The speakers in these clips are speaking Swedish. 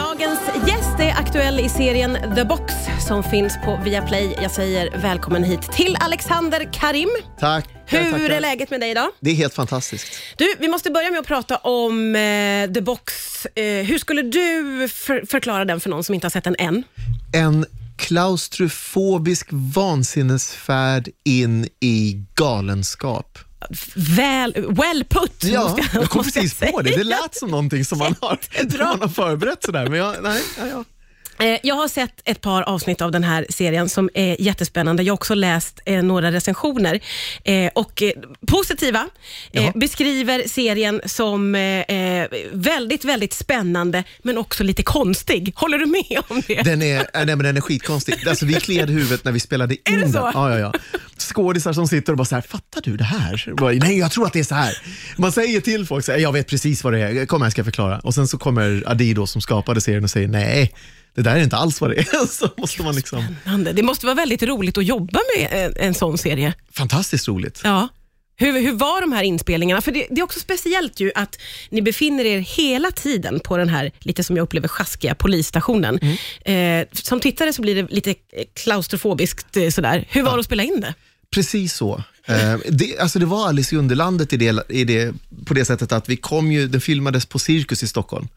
Dagens gäst är aktuell i serien The Box som finns på Viaplay. Jag säger välkommen hit till Alexander Karim. Tack. Hur tackar. är läget med dig idag? Det är helt fantastiskt. Du, vi måste börja med att prata om eh, The Box. Eh, hur skulle du för, förklara den för någon som inte har sett den än? En klaustrofobisk vansinnesfärd in i galenskap. Väl, well put, Ja, jag, kom precis på det. Det lät som någonting som man har, man har förberett sådär. Men jag, nej, ja, ja. Eh, Jag har sett ett par avsnitt av den här serien som är jättespännande. Jag har också läst eh, några recensioner eh, och positiva. Jaha. beskriver serien som väldigt, väldigt spännande men också lite konstig. Håller du med om det? Den är, nej, men den är skitkonstig. Alltså, vi kliade huvudet när vi spelade in det den. så? Ja, ja, ja. Skådisar som sitter och bara så här, fattar du det här? Jag Bara, nej, jag tror att det är så här. Man säger till folk, så här, jag vet precis vad det är, kom här jag ska förklara. Och sen så kommer Adi då, som skapade serien och säger, nej, det där är inte alls vad det är. Så måste man liksom, Spännande. Det måste vara väldigt roligt att jobba med en, en sån serie. fantastiskt roligt. Ja. Hur, hur var de här inspelningarna? För det, det är också speciellt ju att ni befinner er hela tiden på den här, lite som jag upplever, sjaskiga polisstationen. Mm. Eh, som tittare så blir det lite klaustrofobiskt eh, sådär. Hur var det att spela in det? Precis så. Eh, det, alltså det var Alice i Underlandet i det, i det, på det sättet att vi kom ju, den filmades på Cirkus i Stockholm.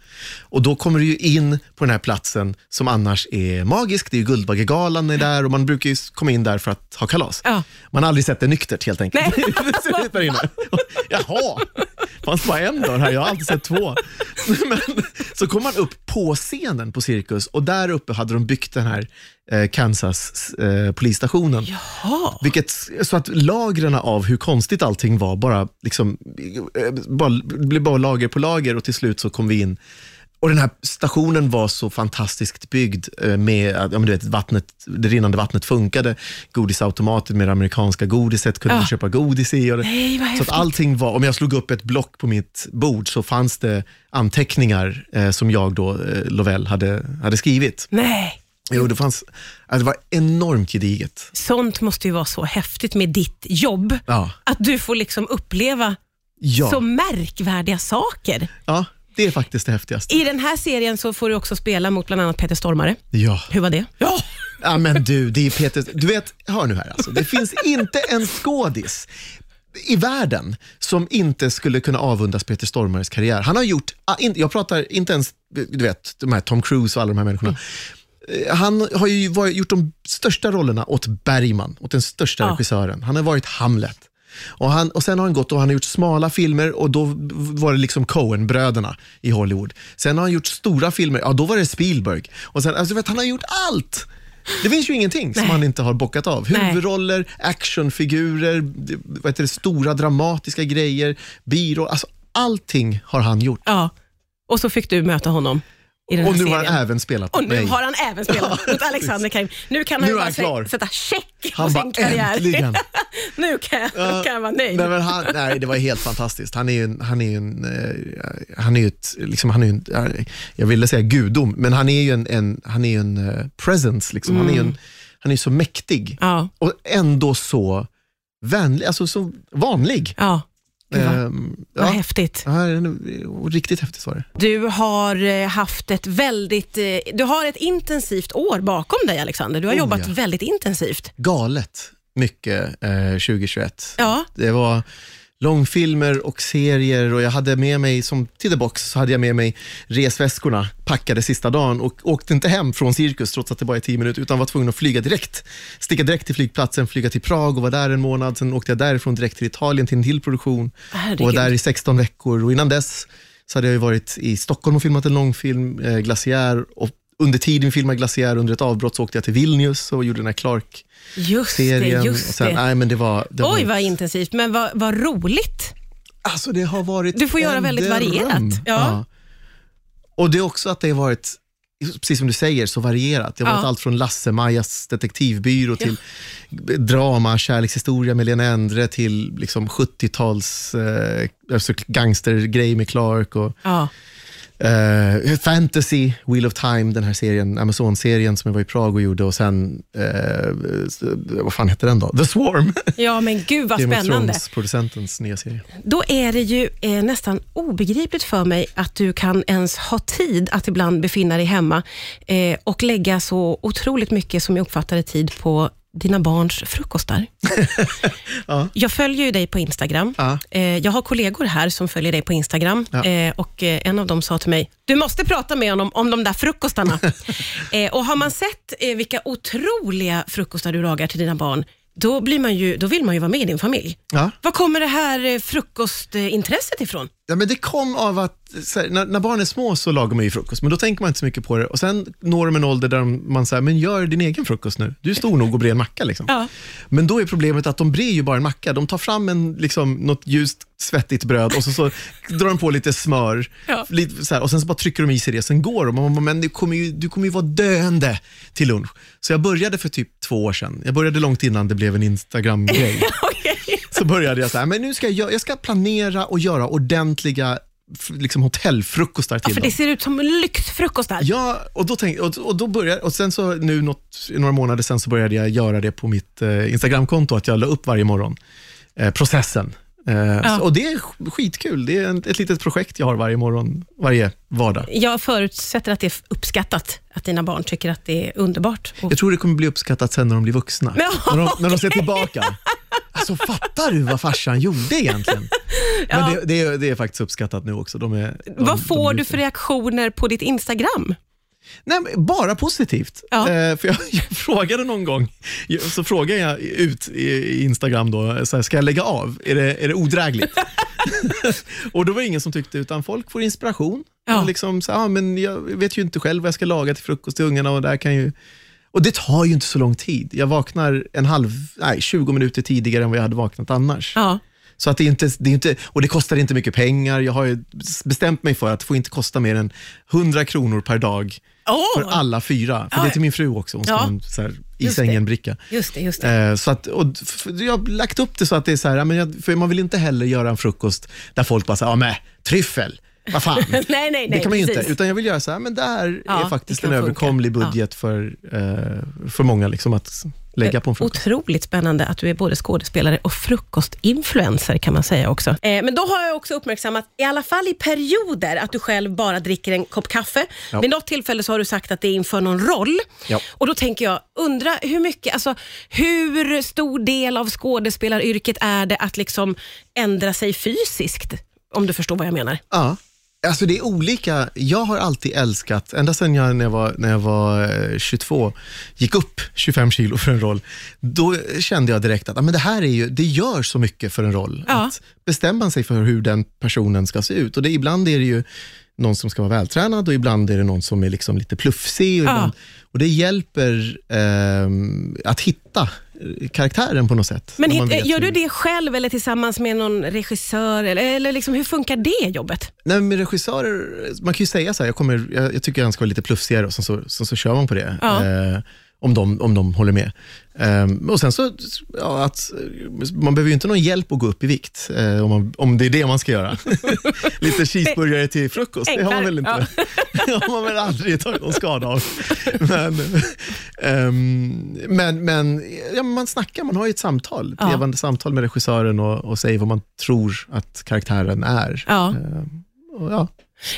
Och då kommer du ju in på den här platsen som annars är magisk. Det är ju Guldbaggegalan är där och man brukar ju komma in där för att ha kalas. Ja. Man har aldrig sett det nyktert helt enkelt. Nej. Jaha, fanns bara en dörr här, jag har alltid sett två. Men, så kom man upp på scenen på Cirkus och där uppe hade de byggt den här eh, Kansas eh, polisstationen. Jaha. Vilket, så att lagren av hur konstigt allting var bara, liksom, eh, bara, blev bara lager på lager och till slut så kom vi in. Och den här stationen var så fantastiskt byggd eh, med att ja, men du vet, vattnet, det rinnande vattnet funkade, godisautomater med det amerikanska godiset kunde Ja. man köpa godis i. Och det, Nej, vad så att allting var, om jag slog upp ett block på mitt bord så fanns det anteckningar eh, som jag då, eh, Lovell, hade, hade skrivit. Nej. Jo, det, fanns, det var enormt gediget. Sånt måste ju vara så häftigt med ditt jobb. Ja. Att du får liksom uppleva Ja. så märkvärdiga saker. Ja, det är faktiskt det häftigaste. I den här serien så får du också spela mot bland annat Peter Stormare. Ja. Hur var det? Ja. ja, men du, det är Peter, du vet, hör nu här alltså, det finns inte en skådis i världen som inte skulle kunna avundas Peter Stormares karriär. Han har gjort, ah, jag pratar inte ens, du vet, de här Tom Cruise och alla de här människorna. Eh, Han har ju gjort de största rollerna åt Bergman, åt den största Ja. regissören. Han har varit Hamlet. Och, han, och Sen har han gått och han har gjort smala filmer och då var det liksom Coen-bröderna i Hollywood. Sen har han gjort stora filmer, ja då var det Spielberg. Och sen, alltså, vet, han har gjort allt. Det finns ju ingenting som Nej. han inte har bockat av. Huvudroller, actionfigurer, vad heter det, stora dramatiska grejer, byrå, alltså allting har han gjort. ja. Och så fick du möta honom i den Och här nu har serien. han även spelat Och mot nu mig. har han även spelat mot Alexander Karim. Nu kan han Nu ju är bara han sä- klar. sätta check på Han sin bara, karriär. äntligen. nu kan jag, Ja. kan jag vara nöjd. Nej, men han, nej, det var helt fantastiskt. Han är ju en, han är ju en, eh, han är ju ett, liksom, han är ju en, eh, jag ville säga gudom, men han är ju en, en, han är ju en eh, presence. Liksom. Han är ju en, han är ju så mäktig Ja, och ändå så vänlig, alltså så vanlig. ja. Gud, vad, Ehm, vad ja, häftigt. Ja, riktigt häftigt var det. Du har eh, haft ett väldigt, eh, du har ett intensivt år bakom dig Alexander. Du har Oh, jobbat ja. väldigt intensivt. Galet mycket eh, 2021. Ja, Det var långfilmer och serier och jag hade med mig, som till The Box, så hade jag med mig resväskorna packade sista dagen och åkte inte hem från cirkus trots att det bara är tio minuter utan var tvungen att flyga direkt. Sticka direkt till flygplatsen, flyga till Prag och var där en månad. Sen åkte jag därifrån direkt till Italien till en till produktion och var herregud. där i 16 veckor och innan dess så hade jag ju varit i Stockholm och filmat en långfilm, eh, Glaciär och under tiden vi filmade Glaciär under ett avbrott så åkte jag till Vilnius och gjorde den här Clark Just det, just och sen, det. Nej, men det var, det var Oj, vad intensivt, men vad, vad roligt. Alltså det har varit Du får göra en väldigt dröm. varierat. Ja. Och det är också att det har varit, precis som du säger, så varierat. Det har varit Ja. allt från Lasse-Majas detektivbyrå till drama, kärlekshistoria med Lena Endre till liksom 70-tals eh, alltså gangstergrej med Clark. Och, Ja. Eh, fantasy, Wheel of Time, den här serien, Amazon-serien som jag var i Prag och gjorde och sen, eh, vad fan heter den då? The Swarm. Ja, men gud vad Game spännande. Thrones-producentens nya serie. Då är det ju eh, nästan obegripligt för mig att du kan ens ha tid att ibland befinna dig hemma eh, och lägga så otroligt mycket, som jag uppfattar det, tid på dina barns frukostar. Ja. Jag följer ju dig på Instagram. Ja. Eh, jag har kollegor här som följer dig på Instagram Ja. eh, och eh, en av dem sa till mig, du måste prata med honom om de där frukostarna. och Har man sett vilka otroliga frukostar du lagar till dina barn, då, blir man ju, då vill man ju vara med i din familj. Var kommer det här frukostintresset ifrån? Ja, men det kom av att här, när, när barn är små så lagar man ju frukost, men då tänker man inte så mycket på det. Och Sen når de en ålder där man säger, men gör din egen frukost nu. Du är stor nog att bre en macka. Liksom. Ja. Men då är problemet att de brer ju bara en macka. De tar fram en, liksom, något ljust, svettigt bröd och så, så drar de på lite smör Ja. lite, så här, och sen så bara trycker de i sig det. Sen går de. Och man bara, Men du kommer, ju, du kommer ju vara döende till lunch. Så jag började för typ två år sedan. Jag började långt innan det blev en Instagram-grej. Så började jag så här, men nu ska jag, jag ska planera och göra ordentliga liksom hotellfrukostar Ja, till för dem. det ser ut som lyxfrukostar. Ja, och då tänkte, och, och då började, och sen så nu något, några månader sen så började jag göra det på mitt eh, Instagramkonto, att jag la upp varje morgon eh, processen. Eh, så, och det är sk- skitkul. Det är en, ett litet projekt jag har varje morgon, varje vardag. Jag förutsätter att det är uppskattat, att dina barn tycker att det är underbart. Och- Jag tror det kommer bli uppskattat sen när de blir vuxna. Ja, när, de, när de ser tillbaka. Alltså fattar du vad farsan gjorde egentligen? Ja. Men det, det, är, det är faktiskt uppskattat nu också. De är, de, Vad de får är du för reaktioner på ditt Instagram? Nej, bara positivt. Ja. Eh, för jag, jag frågade någon gång, så frågade jag ut i, i Instagram då, så här, ska jag lägga av? Är det, är det odrägligt? och då var det ingen som tyckte, utan folk får inspiration. Ja. Liksom, så, ah, men jag vet ju inte själv vad jag ska laga till frukost till ungarna och där kan ju och det tar ju inte så lång tid. Jag vaknar en halv, nej, 20 minuter tidigare än vad jag hade vaknat annars. Ja. Så att det, är inte, det är inte, och det kostar inte mycket pengar. Jag har ju bestämt mig för att det får inte kosta mer än 100 kronor per dag Åh, för alla fyra. För Ja. det är till min fru också. Hon ska Ja. ha en i Just sängen-bricka. Just det, just det. Eh, så att, och, jag har lagt upp det så att det är så här, ja, men jag, för man vill inte heller göra en frukost där folk bara säger, ja men tryffel, vad fan. nej, nej, nej. det kan man ju precis. inte, utan jag vill göra så här, men det här Ja, är faktiskt en kan överkomlig funka. budget för, eh, för många liksom, att lägga på en frukost. Otroligt spännande att du är både skådespelare och frukostinfluencer kan man säga också. Eh, men då har jag också uppmärksammat, i alla fall i perioder, att du själv bara dricker en kopp kaffe. Ja. Vid något tillfälle så har du sagt att det är inför någon roll. Ja. Och då tänker jag, undra hur mycket, alltså hur stor del av skådespelaryrket är det att liksom ändra sig fysiskt? Om du förstår vad jag menar. Ja. Alltså det är olika. Jag har alltid älskat, ända sedan jag när jag var, när jag var eh, 22, gick upp 25 kilo för en roll, då kände jag direkt att ah, men det här är ju, det gör så mycket för en roll. Ja. Att bestämma sig för hur den personen ska se ut. Och det, ibland är det ju någon som ska vara vältränad och ibland är det någon som är liksom lite plufsig. Och, Ja. ibland, och det hjälper ehm, att hitta eh, karaktären på något sätt. Men hit, gör du det själv eller tillsammans med någon regissör? Eller, eller liksom, hur funkar det jobbet? Nej, men regissörer, man kan ju säga så här, jag, kommer, jag, jag tycker han ska vara lite plufsigare och sen så, så, så kör man på det. Ja. Eh, om, de, om de håller med. Ehm, och sen så, ja, att, man behöver ju inte någon hjälp att gå upp i vikt, eh, om, man, om det är det man ska göra. lite cheeseburgare till frukost, det har man väl Enklare, inte. det har man väl aldrig tagit någon skada av. Men, ehm, men, men ja, man snackar, man har ju ett samtal, ett Ja. levande samtal med regissören och, och säger vad man tror att karaktären är. Ja. Ehm, och ja.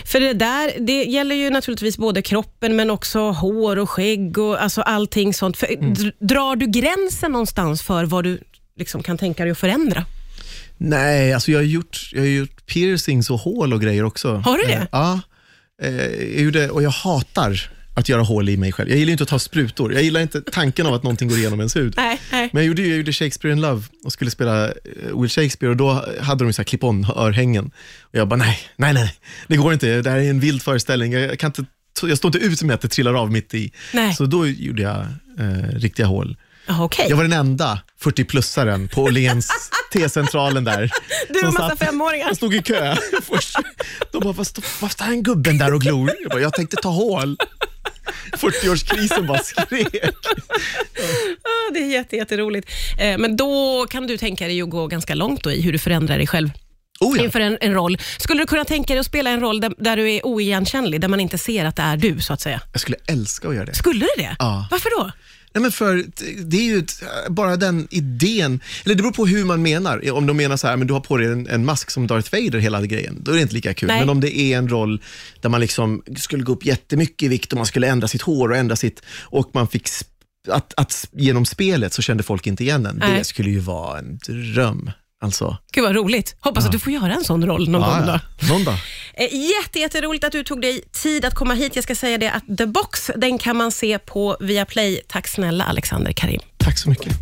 För det där, det gäller ju naturligtvis både kroppen men också hår och skägg och alltså allting sånt. För, Mm. dr- Drar du gränsen någonstans för vad du liksom kan tänka dig att förändra? Nej, alltså jag har, gjort, jag har gjort piercings och hål och grejer också. Har du det? Eh, ja, eh, jag gjorde, och jag hatar att göra hål i mig själv. Jag gillar inte att ta sprutor. Jag gillar inte tanken av att någonting går igenom ens hud. Nej, nej. Men jag gjorde, jag gjorde Shakespeare in Love och skulle spela eh, Will Shakespeare och då hade de ju så här clip-on örhängen. Och jag bara, nej, nej, nej, det går inte. Det här är en vild föreställning. Jag, kan inte, jag står inte ut med att det trillar av mitt i. Nej. Så då gjorde jag eh, riktiga hål. Okej. Jag var den enda 40-plussaren på Åhléns T-centralen där. Du och som massa femåringar. Jag stod i kö först. De bara, vad står, vad står gubben där och glor? Jag, bara, jag tänkte ta hål. 40-årskrisen bara skrek. Det är jätte, jätteroligt. Eh, men då kan du tänka dig att gå ganska långt då i hur du förändrar dig själv. Oh ja. inför en, en roll. Skulle du kunna tänka dig att spela en roll där, där du är oigenkännlig, där man inte ser att det är du, så att säga? Jag skulle älska att göra det. Skulle du det? Ja. Varför då? Nej, men för det är ju ett, bara den idén, eller det beror på hur man menar. Om de menar så här, men du har på dig en, en mask som Darth Vader hela grejen, då är det inte lika kul. Nej. Men om det är en roll där man liksom skulle gå upp jättemycket i vikt och man skulle ändra sitt hår och ändra sitt, och man fick att, att genom spelet så kände folk inte igen den. Nej. Det skulle ju vara en dröm. Alltså, Gud vad roligt. Hoppas att du får göra en sån roll någon gång. Då. ja, ja. Någon dag. Eh, Jätte, jätteroligt att du tog dig tid att komma hit. Jag ska säga det att The Box, den kan man se på Viaplay. Tack snälla Alexander Karim. Tack så mycket.